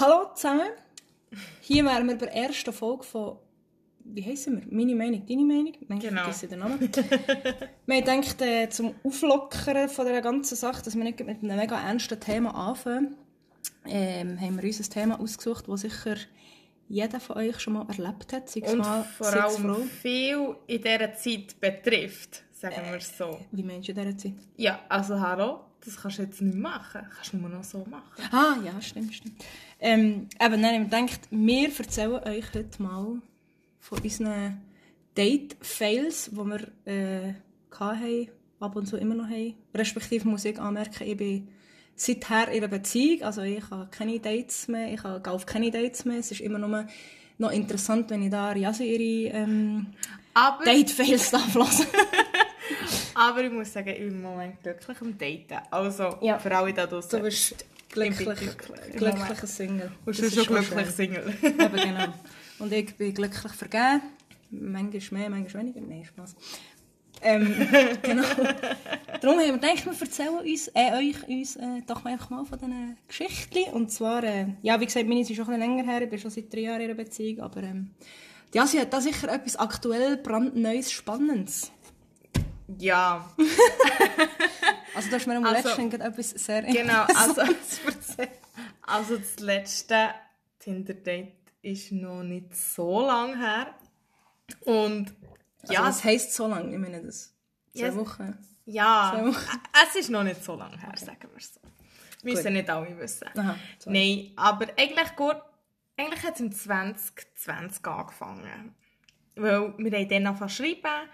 Hallo zusammen. Hier wären wir bei der ersten Folge von. Wie heissen wir? Meine Meinung, deine Meinung? Nein, ich Genau. vergesse den Namen. wir haben gedacht, äh, zum Auflockern von dieser ganzen Sache, dass wir nicht mit einem mega ernsten Thema anfangen, ähm, haben wir uns ein Thema ausgesucht, das sicher jeder von euch schon mal erlebt hat. Sei es Und mal, vor allem viel in dieser Zeit betrifft, sagen wir es so. Wie meinst du in dieser Zeit? Ja, also hallo, das kannst du jetzt nicht machen. Kannst du nur noch so machen. Ah, ja, stimmt, stimmt. Ähm, eben, nein, ich denkt, wir erzählen euch heute mal von unseren Date-Fails, die wir äh, hatten, ab und zu immer noch haben. Respektive muss ich anmerken, ich bin seither in einer Beziehung, also ich habe keine Dates mehr, ich habe auf keine Dates mehr. Es ist immer nur noch interessant, wenn ich da Riase ihre ähm, Date-Fails hören. aber ich muss sagen, ich bin im Moment glücklich am Daten. Also, Ja. für alle da draussen. Du bist glücklich, glücklicher. Single. Und Das schon ist glücklich schön. Single. Eben, genau. Und ich bin glücklich vergeben. Manchmal mehr, manchmal weniger. Nein, Spaß. Ähm, genau. Darum haben wir gedacht, wir erzählen uns, äh, euch uns äh, doch einfach mal von diesen Geschichten. Und zwar, äh, ja, wie gesagt, meine sind schon ein bisschen länger her. Ich bin schon seit drei Jahren in einer Beziehung. Aber ähm, ja, sie hat da sicher etwas aktuell brandneues, Spannendes. Ja, Also da hast du mir am Also, letzten etwas sehr genau. Also, also das letzte Tinder-Date ist noch nicht so lang her. Und Also, ja, das heisst so lange, ich meine das. Zwei Ja, Wochen. Ja, Zwei es ist noch nicht so lange her, sagen wir es so. Müssen Gut. nicht alle wissen. Aha, sorry. Nein, aber eigentlich gut, eigentlich hat es im 2020 angefangen. Weil wir haben dann angefangen schreiben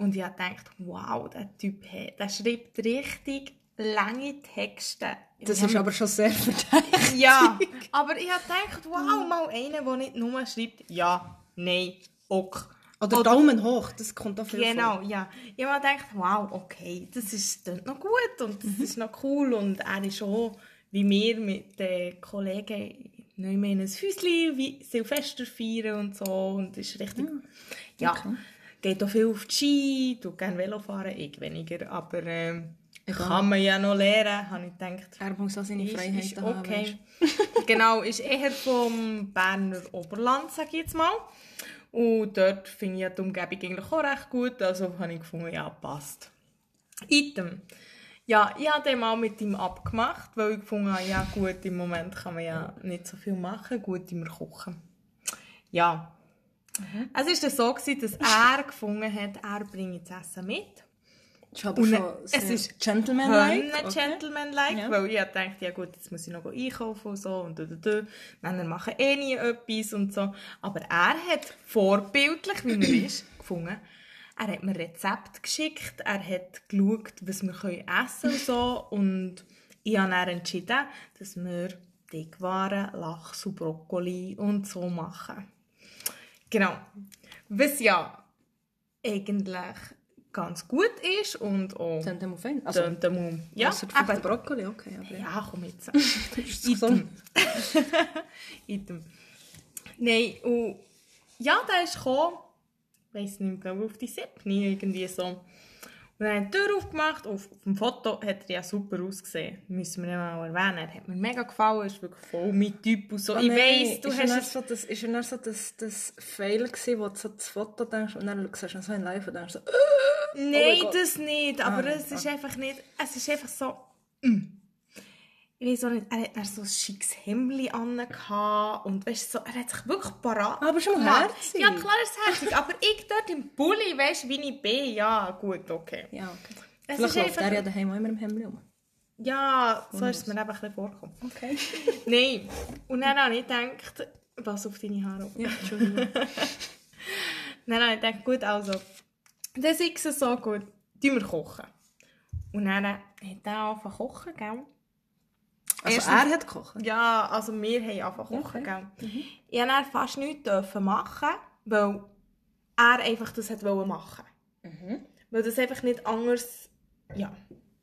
und ich habe gedacht, wow, der Typ, hey, der schreibt richtig lange Texte. Das ist aber schon sehr verdächtig. Ja, aber ich habe gedacht, wow, mal einer, der nicht nur schreibt, ja, nein, ok. Oder, Daumen hoch, das kommt auch viel Genau, ja. Ich habe gedacht, wow, okay, das ist klingt noch gut und das ist noch cool und er ist auch, wie wir mit den Kollegen neu in ein Häuschen wie Silvester feiern und so und das ist richtig, ja, okay. Geht auch viel auf die Ski, tut gerne Velo fahren, ich weniger, aber Egal. kann man ja noch lernen, habe ich gedacht. Er muss auch seine Ist, Freiheit ist haben. okay. genau, ist eher vom Berner Oberland, sage ich jetzt mal. Und dort finde ich ja die Umgebung eigentlich auch recht gut. Also habe ich gefunden, ja, passt. Item. Ja, ich habe den mal mit ihm abgemacht, weil ich gefunden habe, ja gut, im Moment kann man ja nicht so viel machen, gut immer kochen. Ja. Es war dann so, gewesen, dass er gefunden hat, er bringe das Essen mit. Das ist aber Und schon es ist gentlemanlike. Hönne gentlemanlike, Ja. weil ich dachte, ja gut, jetzt muss ich noch einkaufen und so und da, da. Männer machen eh nie etwas und so. Aber er hat vorbildlich, wie er ist, gefunden, er hat mir Rezept geschickt, er hat geschaut, was wir können essen und so und ich habe dann entschieden, dass wir Dickwaren, Lachs und Brokkoli und so machen. Genau. Was ja eigentlich ganz gut ist und auch dem fein. Also, Mum. Ja, aber, Brokkoli, okay. Aber ja. ja, komm jetzt. ist gesund. Item. Item. Nein, und ja, der ist gekommen, ich weiss nicht, glaube auf die 7. irgendwie so. Und dann hat die Tür aufgemacht, auf, auf dem Foto hat er ja super ausgesehen, müssen wir ja mal erwähnen. Er hat mir mega gefallen, ist wirklich voll mein Typ und so. ich weiss, du ist hast er so das, ist er so das, das Fail gewesen, wo du so das Foto denkst und dann siehst du so in live und denkst so, Nein, Oh das nicht. Aber Ah, es ist einfach nicht. Es ist einfach so. mm. Ich weiß auch nicht, er hat dann so ein schickes Hemdli an und weißt, so, er hat sich wirklich parat Aber schon herzig. Ja, klar ist herzig, aber ich dort im Bulli, weißt wie ich bin, ja, gut, okay. ja, okay. Es Vielleicht ist läuft einfach- er ja daheim auch immer im Hemd um. Ja, so ist es mir eben ein bisschen vorgekommen. Okay. Nein, und dann habe ich gedacht, was auf deine Haare auf. Ja, Entschuldigung. Dann habe ich gedacht, gut, also, das ist so gut, tun wir kochen. Und dann hat er angefangen zu kochen, gell? Also Erstens- er hat gekocht? Ja, also wir haben zu kochen, gell? Ich durfte fast nichts machen, weil er einfach das hat machen. Weil das einfach nicht anders, ja,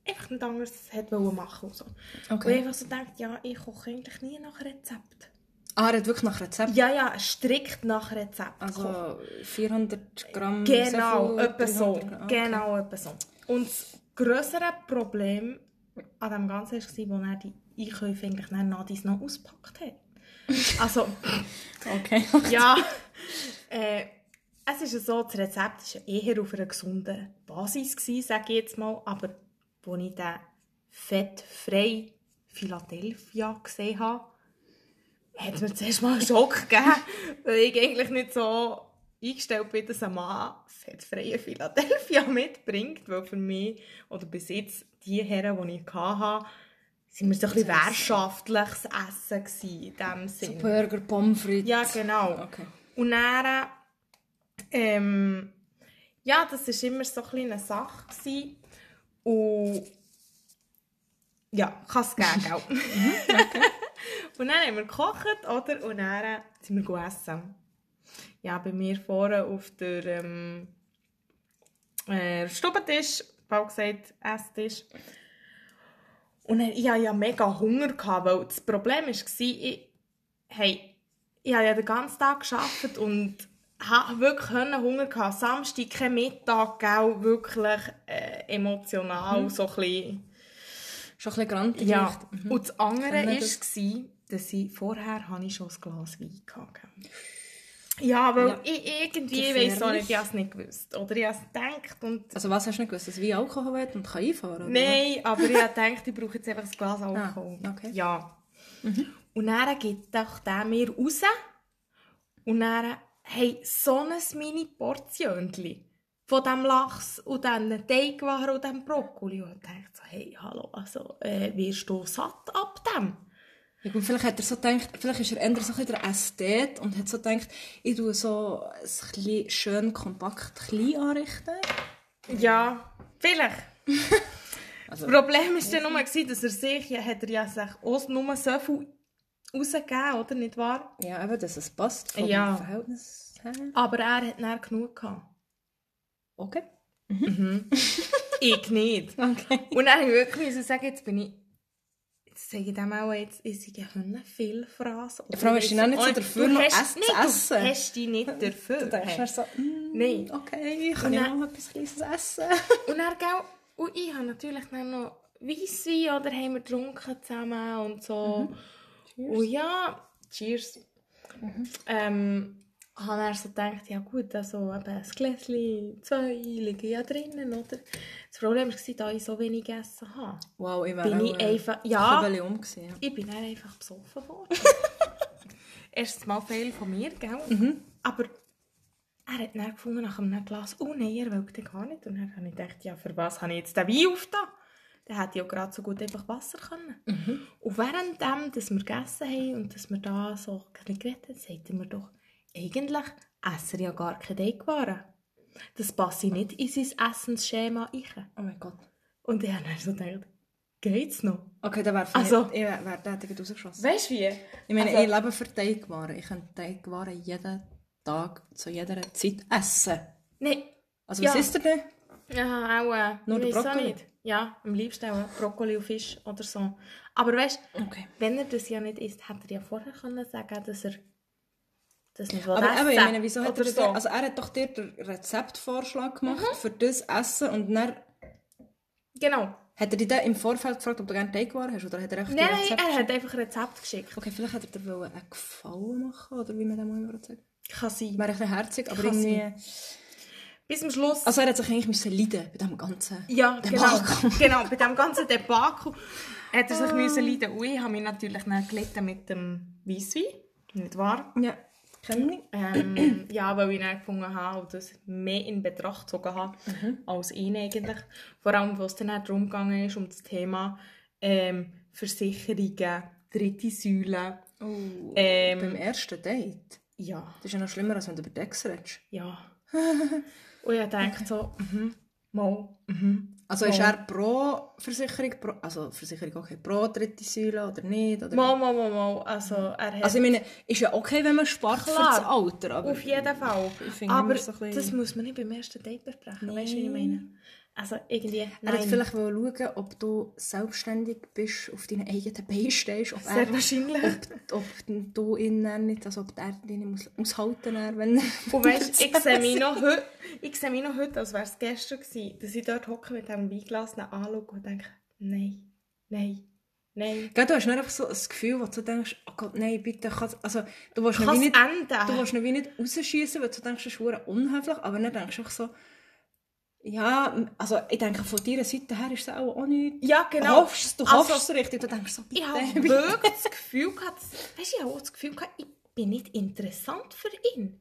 einfach nicht anders hat machen und so. Und Okay. ich einfach so gedacht, ja, ich koche eigentlich nie nach Rezept. Ah, er hat wirklich nach Rezept? Ja, ja, strikt nach Rezept. kochen. Also 400 Gramm Genau, etwa so. 300 Gramm. Okay. Genau, etwa so. Und das grössere Problem an dem Ganzen war, als er die Einkäufe eigentlich dann nach dies noch ausgepackt hat. Also, Okay. ja, äh, es ist ja so, das Rezept war eher auf einer gesunden Basis, sage ich jetzt mal, aber als ich den fettfrei Philadelphia gesehen habe, hat mir zuerst mal einen Schock gegeben, weil ich eigentlich nicht so eingestellt bin, dass ein Mann fettfreie Philadelphia mitbringt, weil für mich, oder bis jetzt, die Herren, die ich hatte, sind wir so ein bisschen wirtschaftliches Essen gewesen, in dem Sinne. Burger, Pommes frites. Ja, genau. Okay. Und dann, ähm, ja, das war immer so ein eine Sache. Gewesen. Und ja, kann es geben, gell? Und dann haben wir gekocht, oder? Und dann sind wir gegessen. Ja, bei mir vorne auf der ähm, äh, Stubentisch, bald gesagt, Esstisch. Und dann, ich hatte ja mega Hunger, gehabt, weil das Problem war, ich, hey, ich habe ja den ganzen Tag gearbeitet und hatte wirklich Hunger gehabt. Samstag, kein Mittag, gell, wirklich äh, emotional, so ein bisschen. Schon ein bisschen grantig. Ja. Mhm. Und das andere war, das? dass ich vorher habe ich schon ein Glas Wein hatte. Ja, weil Ja. ich irgendwie, ich weiss auch nicht, ich habe es nicht gewusst. Oder ich habe es gedacht und... Also was hast du nicht gewusst, dass Wein Alkohol hat und kann einfahren oder? Nein, aber ich habe gedacht, ich brauche jetzt einfach ein Glas Alkohol. Ah, okay. Ja. Und dann gibt doch der mir raus. Und dann, hey, so ein Mini-Portionchen von diesem Lachs und diesen Teigwaren und diesem Brokkoli. Und ich dachte so, hey, hallo, also, äh, wirst du satt ab dem? Ja, gut, vielleicht hat er so gedacht, vielleicht ist er eher so ein der Ästhet und hat so gedacht, ich tue so ein schön kompakt klein anrichten. Ja, vielleicht. Also, Das Problem war dann nur, gewesen, dass er sich, ja, hat er ja sich auch nur so viel rausgegeben, oder nicht wahr? ja, eben, dass es passt vom Ja. Verhältnis her. Aber er hat dann genug gehabt. Okay. Ich nicht. Okay. Und dann habe ich wirklich sagen, jetzt bin ich... Jetzt sage ich dem auch, jetzt ist ich eine Vielfraß. Oder Vor allem dich noch nicht so dafür, noch hast- Ess- zu essen. Du hast dich nicht dafür. Du denkst dann so, mm, Nein. okay, kann ich dann- noch etwas Kleines essen? Und dann, gell, und ich habe natürlich dann noch Weisswein oder haben wir getrunken zusammen und so. Und ja, cheers. Ähm, habe dann so gedacht, ja gut, also eben ein Gläschen, zwei liegen ja drinnen, oder? Das Problem war, da ich so wenig gegessen habe. Wow, ich wäre Bin ich auch, äh, einfach- ja. ein um gewesen, ja. Ich bin dann einfach besoffen worden. Erstes Mal Fehl von mir, gell? Mhm. Aber er hat dann gefunden nach einem Glas, oh nein, er wollte gar nicht. Und dann habe ich gedacht, ja, für was habe ich jetzt den Wein aufgetan? Dann hätte ich ja gerade so gut einfach Wasser können. Mhm. Und während dem, dass wir gegessen haben und dass wir da so geredet haben, sagte mir doch, eigentlich essen ja gar keine Teigwaren. Das passt nicht in sein Essensschema rein. Oh mein Gott. Und ich habe dann so gedacht, geht's noch? Okay, dann wäre Also- ich wäre wär tätig rausgeschossen. Weißt du wie? Ich meine, Also- ich lebe für Teigwaren. Ich kann Teigwaren jeden Tag zu jeder Zeit essen. Nein. Also was Ja. ihr denn? Ja, auch äh, Nur ich der Brokkoli? nicht. Ja, am liebsten auch Brokkoli und Fisch oder so. Aber weißt du, Okay. wenn er das ja nicht isst, hätte er ja vorher können sagen dass er das nicht Aber essen eben, ich meine, wieso hat er das, so. also er hat doch dir den Rezeptvorschlag gemacht für das Essen und dann Genau. hat er dich dann im Vorfeld gefragt, ob du gerne Teigwaren hast oder hat er echt Nein, Rezepte er hat einfach ein Rezept geschickt. Okay, vielleicht hat er dir einen Gefallen machen oder wie man auch immer sagt. Kann sein. Wäre ein bisschen herzig, aber Kann irgendwie... Bis zum Schluss. Also er hat sich eigentlich müssen leiden bei dem Ganzen. ja, genau. Debakel. genau. Bei dem ganzen Debakel hat er sich müssen leiden. Und ich habe mich natürlich dann gelitten mit dem Weisswein. Nicht wahr? Ja. Ähm, ja, weil ich dann gefunden habe und das mehr in Betracht gezogen habe als ihn eigentlich. Vor allem, was dann auch darum gegangen ist, um das Thema ähm, Versicherungen, dritte Säule. Oh, Ähm, beim ersten Date. Ja, Das ist ja noch schlimmer, als wenn du über Dex redest. ja. und ich dachte so, mhm, mal, mhm. Also Mal. ist er pro Versicherung, pro, also Versicherung okay, pro dritte Säule oder nicht? Oder? Mal, mal, mal, mal. Also, er hat Also ich meine, ist ja okay, wenn man spart Klar. das Alter, aber... auf jeden Fall. Aber so bisschen- das muss man nicht beim ersten Date besprechen. Weißt du, wie ich meine? Also irgendwie, Er nein. hat vielleicht wollen schauen, ob du selbstständig bist, auf deinen eigenen Beinen stehst, ob, Sehr er, wahrscheinlich. ob, ob du ihn nicht, also ob er dich muss aushalten muss, wenn... Und weißt, ich sehe mich noch heute, ich sehe mich noch heute, als wäre es gestern gewesen, dass ich dort hocke mit diesem Weinglas anschaue und denke, nein, nein, Nein. Gell, du hast nicht einfach so ein Gefühl, wo du denkst, oh Gott, nein, bitte, also du willst wie es nicht, enden? du willst ihn wie nicht rausschießen, weil du denkst, das ist unhöflich, aber dann denkst du einfach so, ja, also ich denke, von deiner Seite her ist es auch, auch nicht... Ja, Du genau. hoffst, du Also, hoffst so richtig, du denkst so, bitte, Ich habe wirklich das Gefühl gehabt, weißt du, ich habe auch das Gefühl gehabt, ich bin nicht interessant für ihn.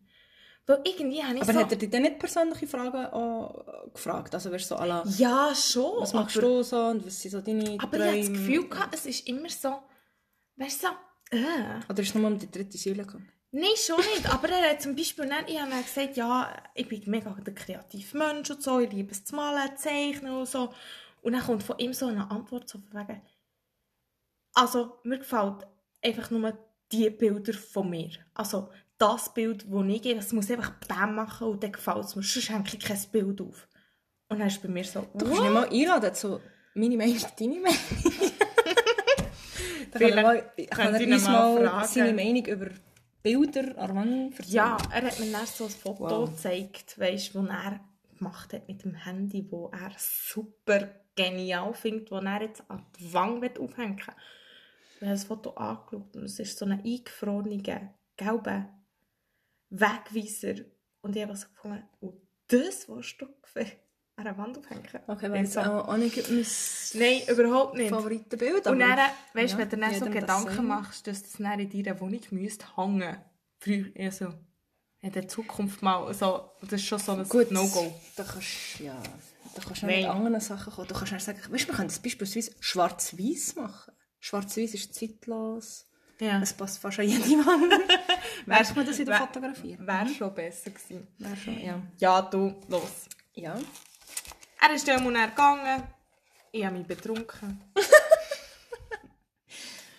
Weil irgendwie habe ich Aber so... hat er dich dann nicht persönliche Fragen auch gefragt? Also wirst du so, la, Ja, schon. was machst aber, du so und was sind so deine Aber ich Träume? habe das Gefühl gehabt, es ist immer so... Weißt du, so... Äh. Oder ist es nochmal um die dritte Säule gegangen? Nein, schon nicht. Aber er hat zum Beispiel dann, ich habe gesagt, ja, ich bin mega der kreative Mensch und so, ich liebe es zu malen, zeichnen und so. Und dann kommt von ihm so eine Antwort so von wegen, also mir gefällt einfach nur die Bilder von mir. Also das Bild, das ich gehe, das muss einfach Bam machen und dann gefällt es mir, sonst hänge ich kein Bild auf. Und dann ist bei mir so, Du kannst mich mal einladen zu meine Meinung, deine Meinung. da kann er mal, kann er uns mal mal fragen. seine Meinung über Bilder an der Wand erzählen. Ja, er hat mir dann so ein Foto Wow. gezeigt, weißt, das er gemacht hat mit dem Handy, wo er super genial findet, das er jetzt an die Wange aufhängen will. Ich habe das Foto angeschaut und es ist so ein eingefrorener, gelber Wegweiser. Und ich habe so gefunden, und das willst du an der Wand aufhängen? Okay, jetzt so, auch, auch nicht mein Nein, überhaupt nicht. Favoritenbild. Und dann, weißt du, ja, wenn du dann so das Gedanken Seine. machst, dass das dann in deiner Wohnung müsste hängen. Früher eher so. In der Zukunft mal so. Das ist schon so ein Gut, No-Go. Da kannst ja, da kannst du mit anderen Sachen kommen. Du kannst dann sagen, weißt du, wir können das beispielsweise schwarz-weiß machen. Schwarz-weiß ist zeitlos. Ja. Es passt fast an jede Wand. Merkt man das in der Wär- Fotografie? Wäre schon besser gewesen. Wäre schon, ja. Ja, du, los. Ja. Er ist dann dann gegangen. Ich habe mich betrunken.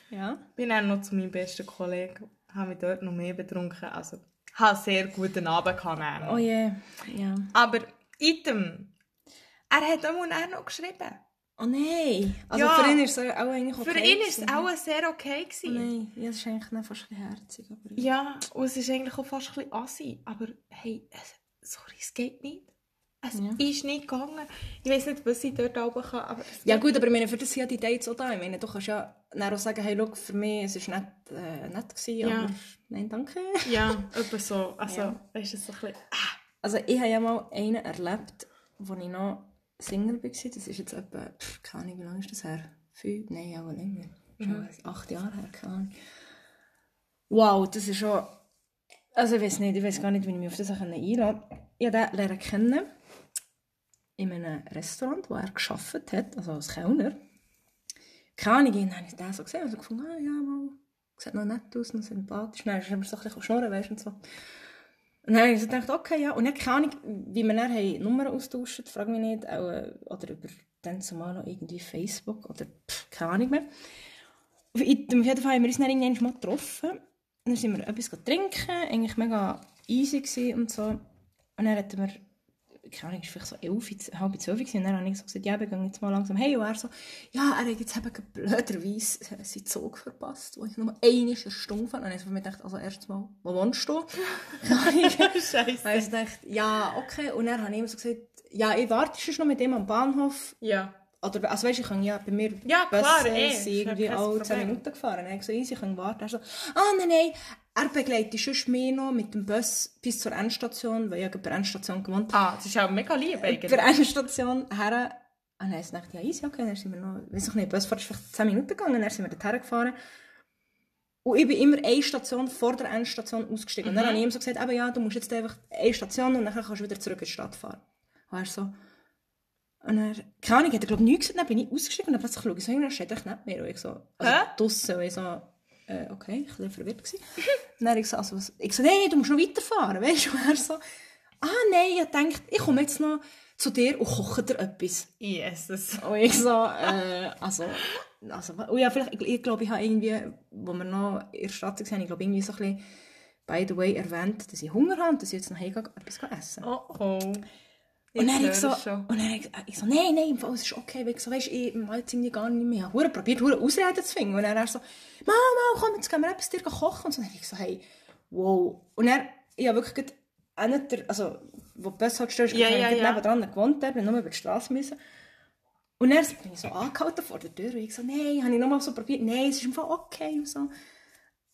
Ja. Bin dann noch zu meinem besten Kollegen. Habe mich dort noch mehr betrunken. Also, habe einen sehr guten Abend gehabt. Oh je. Ja. Aber, Item. Er hat auch noch geschrieben. Oh nein. Also Ja. für ihn ist es auch eigentlich okay. Für ihn war es auch sehr okay. Oh Gewesen. nein. Ja, das ist eigentlich noch fast ein bisschen herzig. Aber Ja, und es ist eigentlich auch fast ein bisschen assi. Aber hey, es, sorry, es geht nicht. Es Ja. ist nicht gegangen. Ich weiß nicht, was ich dort oben kann, aber es Ja gut, aber ich meine, für das sind ja die Dates auch da. Ich meine, du kannst ja dann auch sagen, hey, schau, für mich, es war nicht äh, nett, gewesen, Ja. aber nein, danke. Ja, etwa so. Also, Ja. weißt du, so ein bisschen... Ah, Also ich habe ja mal einen erlebt, wo ich noch Single war. Das ist jetzt etwa, pff, keine Ahnung, wie lange ist das her? Fünf? Nein, auch länger. Schon acht Jahre her, keine Ahnung. Wow, das ist schon... Also ich weiß nicht, ich weiß gar nicht, wie ich mich auf das einladen kann. Ich habe den lernen kennen in einem Restaurant, wo er gearbeitet hat, also als Kellner. Keine Ahnung, dann habe ich den so gesehen und so gefunden, ah, ja, mal, sieht noch nett aus, noch sympathisch. Dann ist er so ein bisschen schnurren, weißt du, und so. Und dann habe ich gedacht, okay, ja. Und dann keine Ahnung, wie wir dann haben Nummern austauscht, frage mich nicht, auch, äh, oder über dann zumal noch irgendwie Facebook oder pff, keine Ahnung mehr. Auf jeden Fall haben wir uns dann irgendwann mal getroffen. Und dann sind wir etwas trinken, eigentlich mega easy und so. Und dann hatten wir, keine Ahnung, vielleicht so elf, halb zwölf gewesen. Und dann habe ich so gesagt, ja, wir gehen jetzt mal langsam hey. Und er so, ja, er hat jetzt eben blöderweise seinen Zug verpasst, wo ich nur eine Stunde fand. Und ich habe mir gedacht, also erstens mal, wo wohnst du? Scheiße. Und ich dachte, ja, okay. Und dann habe ich immer so gesagt, ja, ich warte schon noch mit ihm am Bahnhof. Ja. Oder, also weißt du, ich kann ja bei mir Ja, klar, eh, sind ist ja irgendwie alle 10 Problem. Minuten gefahren. Dann habe ich gesagt, easy, ich kann warten. Er so, ah, nein, nein, er begleitet sonst mich noch mit dem Bus bis zur Endstation, weil ich bei der Endstation gewohnt habe. Ah, das ist auch mega lieb Bei eigentlich. der Endstation her. Und dann habe ich gedacht, ja, easy, okay. Dann sind wir noch, weiß ich nicht, Busfahrt ist vielleicht 10 Minuten gegangen, dann sind wir dorthin gefahren. Und ich bin immer eine Station vor der Endstation ausgestiegen. Und dann habe ich ihm so gesagt, eben, ja, du musst jetzt einfach eine Station und dann kannst du wieder zurück in die Stadt fahren. Und er so, und dann, keine Ahnung, hat er glaube ich nichts gesagt, dann bin ich ausgestiegen und dann plötzlich schaue ich so hin, und er steht echt nicht mehr. Und ich so, also draussen, und ich so, äh, okay, ich war verwirrt. Gewesen. Dann habe ich so, also, was, ich so, nein, du musst noch weiterfahren, weißt du? Er so, ah nein, ich dachte, ich komme jetzt noch zu dir und koche dir etwas. Jesus. Und ich so, äh, also, also, und ja, vielleicht, ich, ich glaube, ich habe irgendwie, wo wir noch in der Stadt waren, ich glaube, irgendwie so ein bisschen, by the way, erwähnt, dass ich Hunger habe und dass ich jetzt nachher etwas essen. Oh oh. Und dann habe ich so, schon. und dann habe ich, so, nein, nein, es ist okay, weil ich so, weißt, ich jetzt irgendwie gar nicht mehr. Ich habe probiert, verdammt Ausreden zu finden. Und dann er so, Mama, komm, jetzt gehen wir etwas dir kochen. Und so, dann habe ich so, hey, wow. Und dann, ich habe wirklich einer der, also, wo die Ja, habe ich ja, gerade ja. nebendran gewohnt, bin nur über die Straße müssen. Und dann bin ich so angehalten vor der Tür und ich so, nein, habe ich nochmal so probiert, nein, es ist im Fall okay und so.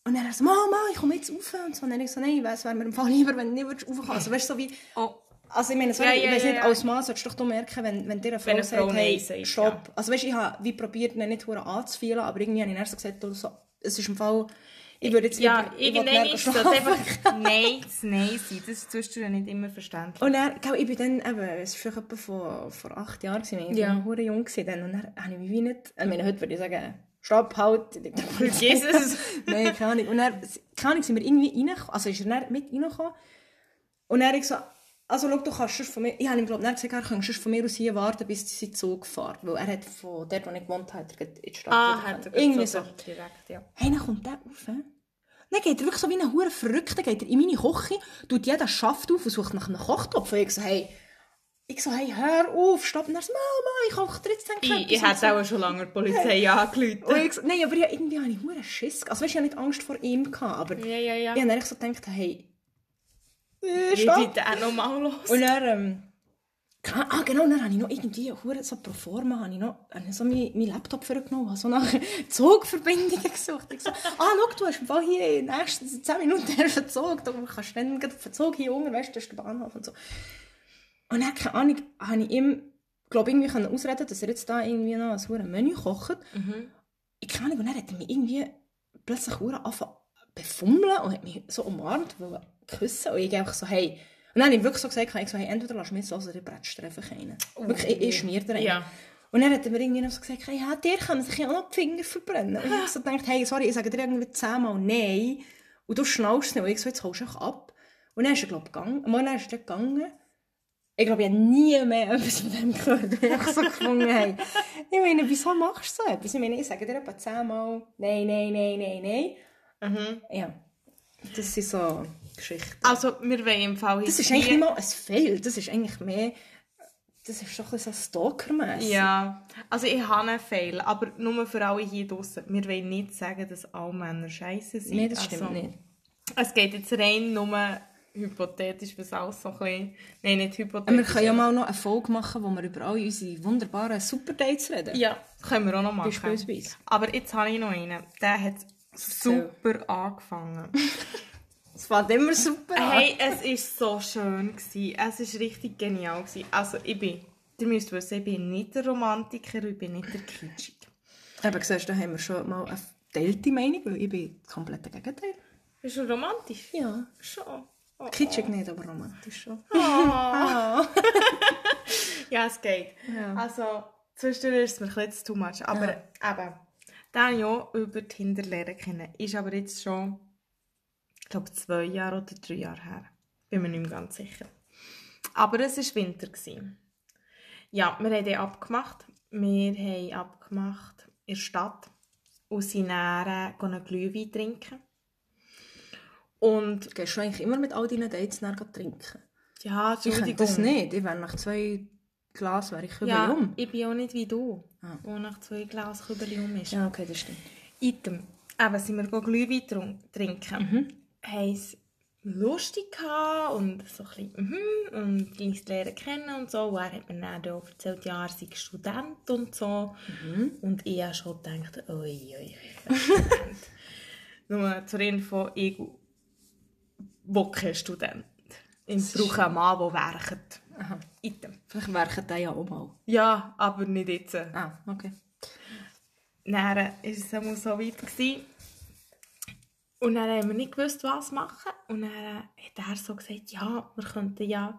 Und er so, Mama, ich komme jetzt rauf und so. Und dann ich so, nein, es wäre mir im Fall lieber, wenn du nicht raufkommst. Also weißt du, so wie... Oh. Also ich meine, sorry, Ja, ja, ich ja, nicht, ja. als Mann solltest du doch du merken, wenn, wenn dir eine Frau, Wenn eine sagt, hey, sagt, stopp. ja. Also weißt du, ich habe wie probiert, ihn nicht anzufühlen, aber irgendwie habe ich dann so gesagt, du, so, es ist im Fall, ich würde jetzt Ja, ich irgendwann ist das einfach Nein zu Nein sein. Das ist zwischendurch nicht immer verständlich. Und dann, gell, ich bin dann eben, es war vielleicht vor, vor acht Jahren, gewesen, ich Ja. war noch verdammt jung gewesen dann, und dann habe ich mich wie nicht, ich meine, heute würde ich sagen, stopp, halt, Vergiss es. Nein, keine Ahnung. Und dann, keine Ahnung, sind wir irgendwie reingekommen, also ist er dann mit reingekommen. Und dann habe ich so, also schau, du kannst von mir, ich habe ihm glaube ich gesagt, er könnte von mir aus hier warten, bis sie Zug fährt. Weil er hat von dort, wo ich gewohnt habe, in die Stadt Ah, hat er. Irgendwie so. Direkt, ja. Hey, dann kommt der rauf. Dann geht er wirklich so wie ein hure Verrückter, geht er in meine Küche, tut jeden Schaft auf und sucht nach einem Kochtopf. Und ich so, hey, ich so, hey, hör auf, stopp. Und er so, Mama, ich koche dir jetzt den Ich, Käppis ich und hätte auch schon lange die Polizei Und angerufen. ich so, nein, aber ich, irgendwie habe ich hure Schiss. Also weißt du, ich hatte nicht Angst vor ihm, gehabt, aber Ja, ja, ja. ich habe ehrlich so gedacht, hey, äh, Wie bitte auch nochmal los? Und dann, ähm, ah genau, dann habe ich noch irgendwie, hure so pro forma, habe ich noch habe ich so meinen mein Laptop vorgenommen, habe so nach Zugverbindungen gesucht. Ich so, ah, schau, du hast im Fall hier in den nächsten 10 Minuten erst einen Zug, du kannst dann auf den Zug hier unten, weißt du, das ist der Bahnhof und so. Und dann, keine Ahnung, habe ich ihm, glaube irgendwie können ausreden, dass er jetzt da irgendwie noch ein hure Menü kocht. Ich keine Ahnung, und dann hat er mich irgendwie plötzlich hure angefangen befummeln und hat mich so umarmt, wollte küssen und ich einfach so, hey, und dann habe ich wirklich so gesagt, ich so, hey, entweder lass mich jetzt los oder ich bretsche dir einfach einen. Wirklich, ich, ich schmier dir einen. Ja. Und dann hat er mir irgendwie noch so gesagt, hey, ja, dir können sich ja auch noch die Finger verbrennen. Und ich habe so gedacht, hey, sorry, ich sage dir irgendwie zehnmal nein und du schnallst es nicht. Und ich so, jetzt holst du einfach ab. Und dann ist er, glaube ich, gegangen. Mal dann ist er gegangen. Ich glaube, ich habe nie mehr etwas von dem gehört, weil ich so gefunden habe. Ich meine, wieso machst du so etwas? Ich meine, ich sage dir etwa zehnmal nein, nein, nein, nein, nein. Mhm. Ja, das sind so Geschichten. Also, wir wollen im Fall Das ist eigentlich nicht mal ein Fail, das ist eigentlich mehr... Das ist doch ein bisschen so Stalker-mässig. Ja, also ich habe einen Fail, aber nur für alle hier draussen. Wir wollen nicht sagen, dass alle Männer scheiße sind. Nein, das stimmt also, nicht. Es geht jetzt rein nur hypothetisch, was alles so ein bisschen... Nein, nicht hypothetisch. wir können ja mal noch eine Folge machen, wo wir über all unsere wunderbaren Superdates reden. Ja, können wir auch noch machen. Beispielsweise. Aber jetzt habe ich noch einen. Der hat super angefangen. Es fängt immer super an. Hey, es war so schön. Gewesen. Es war richtig genial. Gewesen. Also ich bin... Ihr müsst wissen, ich bin nicht der Romantiker ich bin nicht der Kitschig. Eben, siehst du, da haben wir schon mal eine geteilte Meinung, weil ich bin das komplette Gegenteil. Bist du romantisch? Ja. Schon. Oh. Kitschig nicht, aber romantisch schon. Ja, es geht. Ja. Also, zwischendurch ist es mir ein bisschen too much. Aber eben, den habe ich auch über Tinder lernen kennen. Ist aber jetzt schon, glaube, zwei Jahre oder drei Jahre her. Bin mir nicht mehr ganz sicher. Aber es war Winter. Gewesen. Ja, wir haben den abgemacht. Wir haben abgemacht in der Stadt und sind dann äh, einen Glühwein trinken. Und Gehst du eigentlich immer mit all deinen Dates nachher trinken? ja, Ich könnte das nicht. Ich wäre nach zwei Glas wäre ich Ja, um. ich bin auch nicht wie du, Ah. wo nach zwei Glas Kübeli um ist. Ja, okay, das stimmt. Item. Eben sind wir Glühwein trinken. Mhm. Haben es lustig gehabt und so ein bisschen, mhm, und uns lernen kennen und so. Und er hat mir dann auch erzählt, ja, er sei Student und so. Mhm. Und ich habe schon gedacht, ui, ui, ui, Student. Nur zur Info, ich will kein Student. Ich brauche einen Mann, der werkt. Aha. Item. Vielleicht werken die ja auch mal. Ja, aber nicht jetzt. Ah, okay. Dann war es so weit. Gewesen. Und dann haben wir nicht gewusst, was machen. Und dann hat er so gesagt, ja, wir könnten ja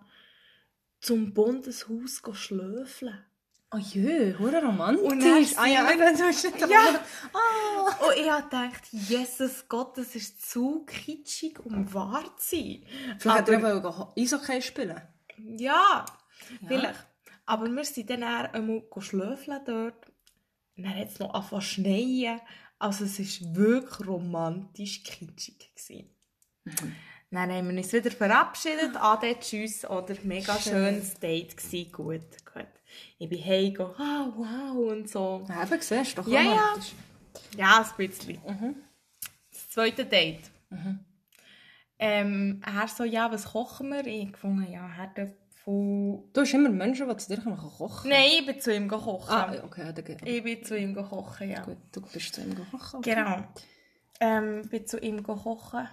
zum Bundeshaus schlöfeln. Oh jö, hure romantisch. Und dann ah ja, sind du hast nicht Ja. Ah. Und ich habe gedacht, Jesus Gott, das ist zu kitschig, um wahr zu sein. Vielleicht hat Aber- er eben Eishockey spielen. Ja, vielleicht. Aber wir sind dann einmal schlöfeln dort. Und dann hat es noch angefangen zu schneien. Also es war wirklich romantisch kitschig. Gewesen. Dann haben wir uns wieder verabschiedet. Ade, tschüss. Oder mega schönes Date gewesen. Gut, gut. Ich bin heimgegangen. Ah, wow und so. Ja, eben, siehst du, doch Ja, ja. romantisch. Ja, ein bisschen. Das zweite Date. Ähm, er so, ja, was kochen wir? Ich gefunden, ja, Herdöpfel von... Du hast immer Menschen, die zu dir kommen, kochen Nein, ich bin zu ihm kochen. Ah, okay, geht Ich bin zu ihm kochen, ja. Gut, du bist zu ihm kochen. okay. Genau. Ähm, bin zu ihm kochen.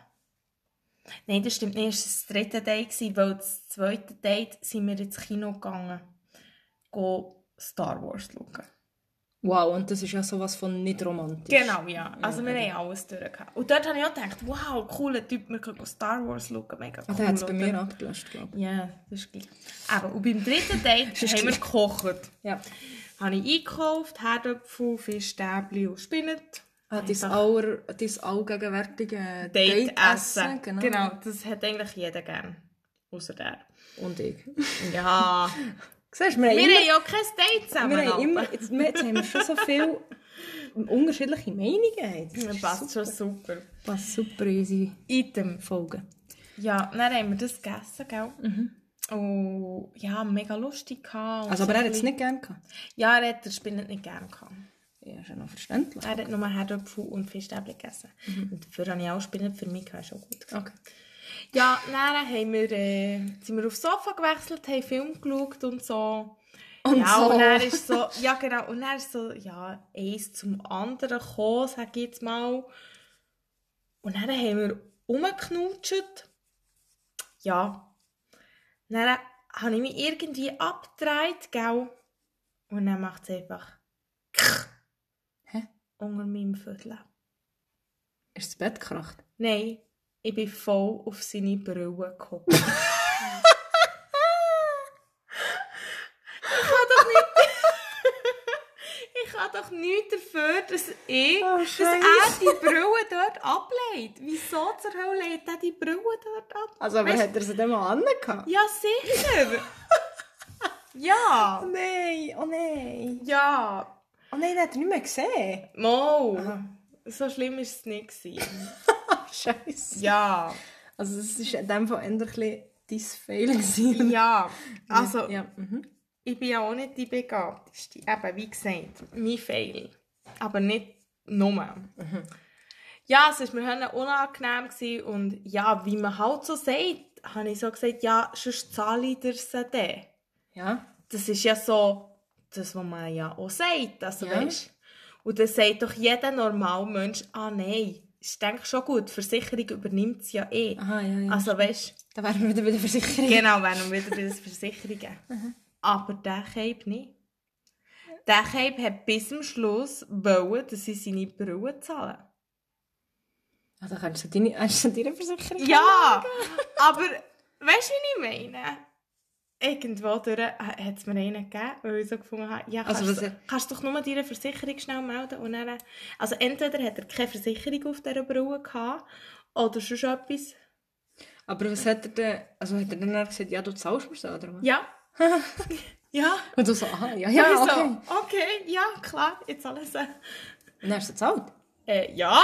Nein, das stimmt nicht. Es war das dritte Date, weil das zweite Date sind wir ins Kino gegangen. Go Star Wars schauen. Wow, und das ist ja sowas von nicht romantisch. Genau, ja. Also wir haben alles durchgehabt. Und dort habe ich auch gedacht, wow, cooler Typ, wir können Star Wars schauen, mega cool. Ah, der hat es bei mir abgelöscht, glaube ich. Ja, das ist gleich. Aber und beim dritten Date haben wir gekocht. Ja. Habe ich eingekauft, Herdöpfel, Fischstäbchen und Spinat. Ah, dein, allgegenwärtige Date, Date-Essen. essen. Genau. genau. das hat eigentlich jeder gern. Außer der. Und ich. Ja. Siehst du, wir haben wir immer... haben ja auch kein Date zusammen. Wir haben aber. immer, jetzt, wir- jetzt haben wir schon so viele unterschiedliche Meinungen. Das Das passt super. schon super. Passt super in unsere Item. Folgen. Ja, dann haben wir das gegessen, gell? Und ja, mega lustig gehabt. Also, aber so er ein hat es nicht gerne gehabt. Ja, er hat den Spinat nicht gern gehabt. Ja, ist ja noch verständlich. Er hat nur Herdöpfel und Fischstäbchen gegessen. Und dafür habe ich auch Spinat für mich gehabt, schon gut. Okay. Ja, dann haben wir, äh, sind wir aufs Sofa gewechselt, haben Film geschaut und so. Und ja, so. und dann ist so, ja genau, und dann ist so, ja, eins zum anderen gekommen, sag ich jetzt mal. Und dann haben wir rumgeknutscht. Ja. Dann habe ich mich irgendwie abgedreht, gell? Und dann macht es einfach Hä? unter meinem Viertel. Ist das Bett gekracht? Nein, ich bin voll auf seine Brille gekommen. ich kann doch nicht... ich kann doch nichts dafür, dass ich, Oh, dass er die Brille dort ablegt. Wieso zur Hölle legt er die Brille dort ab? Also, aber Weisst- hat er sie dann mal angehabt? Ja, sicher. ja. Oh nein, oh nein. Ja. Oh nein, den hat er nicht mehr gesehen. Mo. So schlimm war es nicht. Scheiße. ja. Also, das war in dem Fall bisschen dein Fail. gewesen. Ja. Also... Ja. Mhm. Ich bin ja auch nicht die Begabteste. Eben, wie gesagt, mein Fail. Aber nicht nur. Ja, es war mir unangenehm gewesen und ja, wie man halt so sagt, habe ich so gesagt, ja, sonst zahle ich dir sie. Ja. Das ist ja so, das, was man ja auch sagt. Also, Ja. weißt, und dann sagt doch jeder normale Mensch, ah nein, ich denke schon gut, die Versicherung übernimmt es ja eh. Aha, ja, ja. Also weißt Da wären wir wieder bei der Versicherung. Genau, wären wir wieder bei den Versicherungen. Aber der Cape nicht. Der Cape hat bis zum Schluss wollen, dass sie seine Brille zahlen. Ah, da kannst du deine, hast du deine Versicherung Ja! aber weißt du, wie ich meine? Irgendwo durch hat es mir einen gegeben, weil ich so gefunden habe, ja, kannst, Also, du, kannst doch nur deine Versicherung schnell melden. Und dann, also entweder hat er keine Versicherung auf dieser Brille gehabt, oder sonst etwas. Aber was hat er denn, also hat er dann gesagt, ja, du zahlst mir so, oder was? Ja. ja. Und du so, aha, ja, Ja, ja, ich okay. so, okay, ja, klar, jetzt alles. Und dann hast du gezahlt. Äh, ja.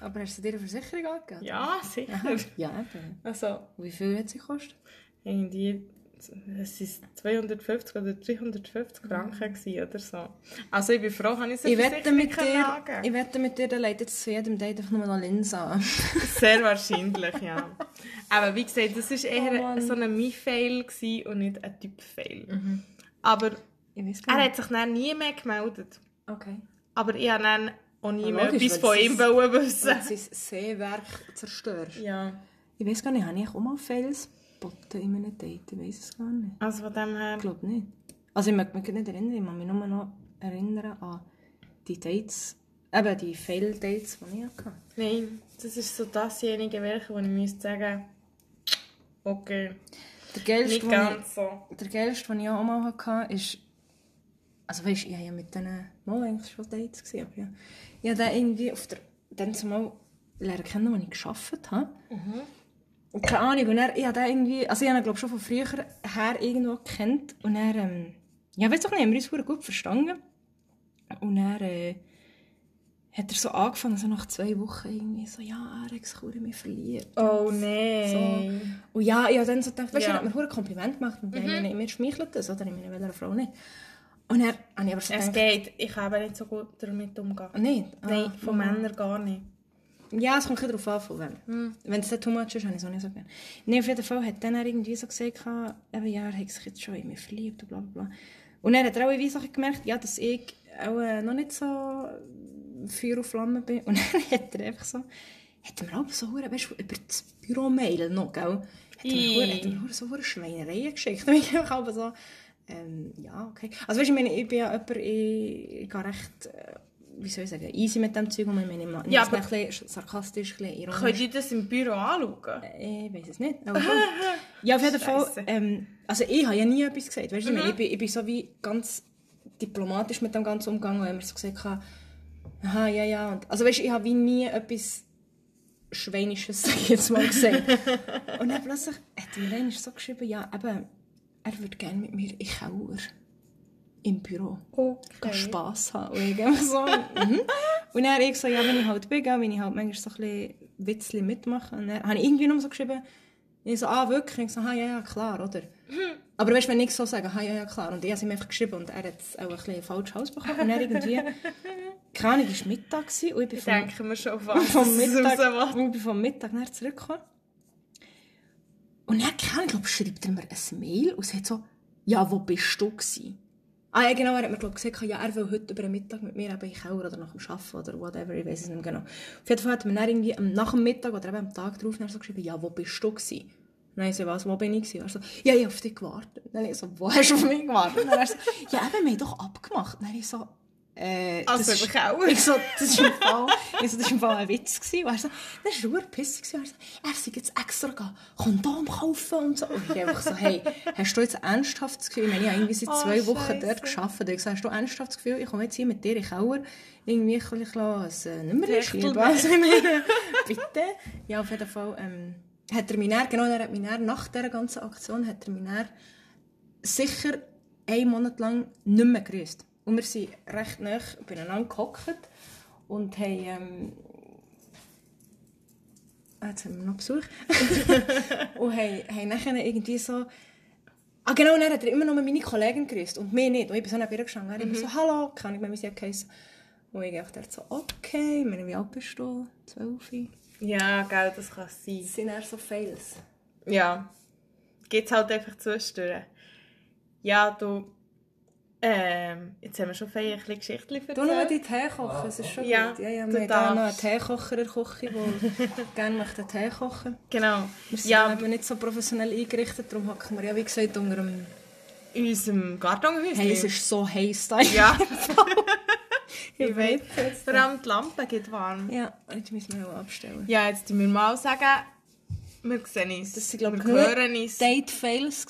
Aber hast du dir eine Versicherung angegeben? Ja, sicher. Aha. Ja, eben. Also, Wie viel hat sie gekostet? irgendwie, es waren 250 oder 350 Franken gewesen oder so. Also, ich bin froh, habe ich so Ich wette mit dir, ich wette mit dir, der leitet jetzt zu jedem Date einfach nur noch Linse an. Sehr wahrscheinlich, ja. Aber wie gesagt, das war eher Oh so ein Me-Fail und nicht ein Typ-Fail. Aber weiß gar er hat sich dann nie mehr gemeldet. Okay. Aber ich habe dann auch nie mehr etwas weil von ihm ist- wollen wissen. du sein Seewerk zerstörst. Ja. Ich weiß gar nicht, habe ich auch mal Fails geboten in einem Date? Ich weiß es gar nicht. Also von dem her... Ich glaube nicht. Also ich mag mich nicht erinnern, ich mag mich nur noch erinnern an die Dates, eben die Fail-Dates, die ich hatte. Nein, das ist so dasjenige Werk, wo ich müsste sagen, okay, Der geilste, nicht den ich, ganz so. der geilste, den ich auch mal hatte, ist, also weißt, ich habe ja mit denen mal eigentlich schon Dates gesehen, aber ja, ich habe den irgendwie auf der, dann zumal lernen kennen, als ich gearbeitet habe. Und keine Ahnung, und er, ich habe den irgendwie, also ich habe ihn glaube schon von früher her irgendwo gekannt und er, ähm, ja, weiß doch nicht, haben wir uns verdammt gut verstanden. Und er, äh, hat er so angefangen, so nach zwei Wochen irgendwie so, ja, er sich verdammt in mich verliebt. Oh nein. Und ja, ich habe dann so gedacht, weißt du, Ja. er hat mir ein Kompliment gemacht und ich meine, mir schmeichelt das, oder? Ich meine, welcher Frau nicht. Und er habe ich aber so Es gedacht, geht, ich kann aber nicht so gut damit umgehen. ah, nicht? Ah, Nein, von. Männern gar nicht. Ja, es kommt ein darauf an, von wem. Wenn es dann too much ist, habe ich es auch nicht so gerne. Nee, auf jeden Fall hat dann er irgendwie so gesagt, eben, ja, er hat sich jetzt schon in mich verliebt und bla bla bla. Und dann hat er auch irgendwie so gemerkt, ja, dass ich auch äh, noch nicht so Feuer und Flamme bin. Und dann hat er einfach so, hat er mir auch so, weißt du, über das Büro-Mail noch, gell? Hat er mir, hat er mir so hure Schweinereien geschickt. Und ich einfach aber so, ähm, ja, okay. Also weißt du, ich meine, ich bin ja jemand, ich, ich gehe recht, äh, wie soll ich sagen, easy mit dem Zeug. Und ich meine, ich mache Ja, aber- ein bisschen sarkastisch, ein bisschen ironisch. Könnt ihr das im Büro anschauen? Ich weiß es nicht. Aber ja, auf jeden Fall. Ähm, also ich habe ja nie etwas gesagt. Weißt du, ich, bin, ich bin so wie ganz diplomatisch mit dem Ganzen umgegangen, weil ich mir so gesagt habe, aha, ja, ja. Und, also weißt du, ich habe wie nie etwas Schweinisches, sag ich jetzt mal, gesagt. Und dann plötzlich hat mir einer so geschrieben, ja, eben, er würde gerne mit mir in Keller im Büro okay. Spass haben. Und so, mhm. Und dann ich so, ja, wenn ich halt bin, wenn ich halt manchmal so ein bisschen Witzchen mitmache. Und dann habe ich irgendwie nur so geschrieben, ich so, ah, wirklich? Ich so, ah, ja, ja, klar, oder? Aber weißt du, wenn ich so sage, ah, ja, ja, klar. Und ich habe ihm einfach geschrieben und er hat auch ein bisschen falsch ausbekommen. Und dann irgendwie, keine Ahnung, es war Mittag gewesen und ich bin vom, Denken wir schon, was vom Mittag, und ich bin vom Mittag nachher zurückgekommen. Und dann, keine Ahnung, schreibt er mir ein Mail und sagt so, ja, wo bist du gewesen? Ah ja, genau, er hat mir glaub, gesagt, ja, er will heute über den Mittag mit mir eben in Keller oder nach dem Arbeiten oder whatever, ich weiß es nicht genau. Auf jeden Fall hat mir dann irgendwie nach dem Mittag oder eben am Tag dann so geschrieben, ja, wo bist du gewesen? Ich so, was, wo bin ich gewesen? Er so, ja, ich habe auf dich gewartet. Dann ich so, wo hast du auf mich gewartet? Dann er so, ja, eben, wir haben doch abgemacht. Dann ich so, äh, Also das ist- Keller? Ich so, das ist im Fall, ich so, das ist im Fall ein Witz gewesen. Er so, das war pissig gewesen. Er sei jetzt extra gegangen, Kondom kaufen und so. Und ich einfach so, hey, hast du jetzt ernsthaft das Gefühl, ich meine, ich habe irgendwie seit Oh, zwei Wochen Scheisse. dort gearbeitet. Ich so, hast du ernsthaft das Gefühl, ich komme jetzt hier mit dir in den Keller, irgendwie ein bisschen ein äh, Nummer Techtel- schreiben? Also, ich bitte. Ja, auf jeden Fall, ähm, hat er mich dann, genau, er hat mich dann, nach dieser ganzen Aktion, hat er mich dann sicher einen Monat lang nicht mehr grüßt. Und wir sind recht nah beieinander gehockt und haben... Ähm, ah, jetzt haben wir noch Besuch. und haben, haben nachher irgendwie so... Ah genau, und dann hat er immer noch meine Kollegin grüßt und mir nicht. Und ich bin so neben ihr gestanden. Er immer so, hallo, kann ich wie sie geheißen. Und ich dachte so, okay, meine, wie alt bist du? Zwölf? Ja, gell, das kann es sein. Das sind eher so Fails. Ja. Geht's halt einfach zwischendurch. Ja, du... Ähm, jetzt haben wir schon fein ein bisschen Geschichten erzählt. Du noch deinen Tee kochen, es ist schon Ja, gut. Ja, ja, wir haben da noch einen. Teekocher in der Küche, der gerne möchte Tee kochen Genau. Wir sind Ja, eben nicht so professionell eingerichtet, darum hocken wir ja, wie gesagt, unter einem... in unserem Kartonhäuschen. Hey, es ist so heiß da. Ja, ich weiß jetzt. vor allem die Lampe geht warm. Ja, jetzt müssen wir auch abstellen. Ja, jetzt müssen wir mal sagen, wir sehen uns. Das sind, glaube ich. Date-Fails.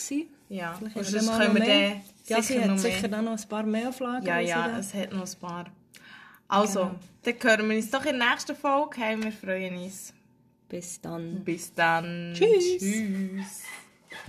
Ja, Vielleicht und sonst können wir noch Ja, sie sicher hat noch sicher mehr. dann noch ein paar mehr Auflagen. Ja, sie ja, da- es hat noch ein paar. Also, Genau. dann hören wir uns doch in der nächsten Folge. Hey, wir freuen uns. Bis dann. Bis dann. Tschüss. Tschüss.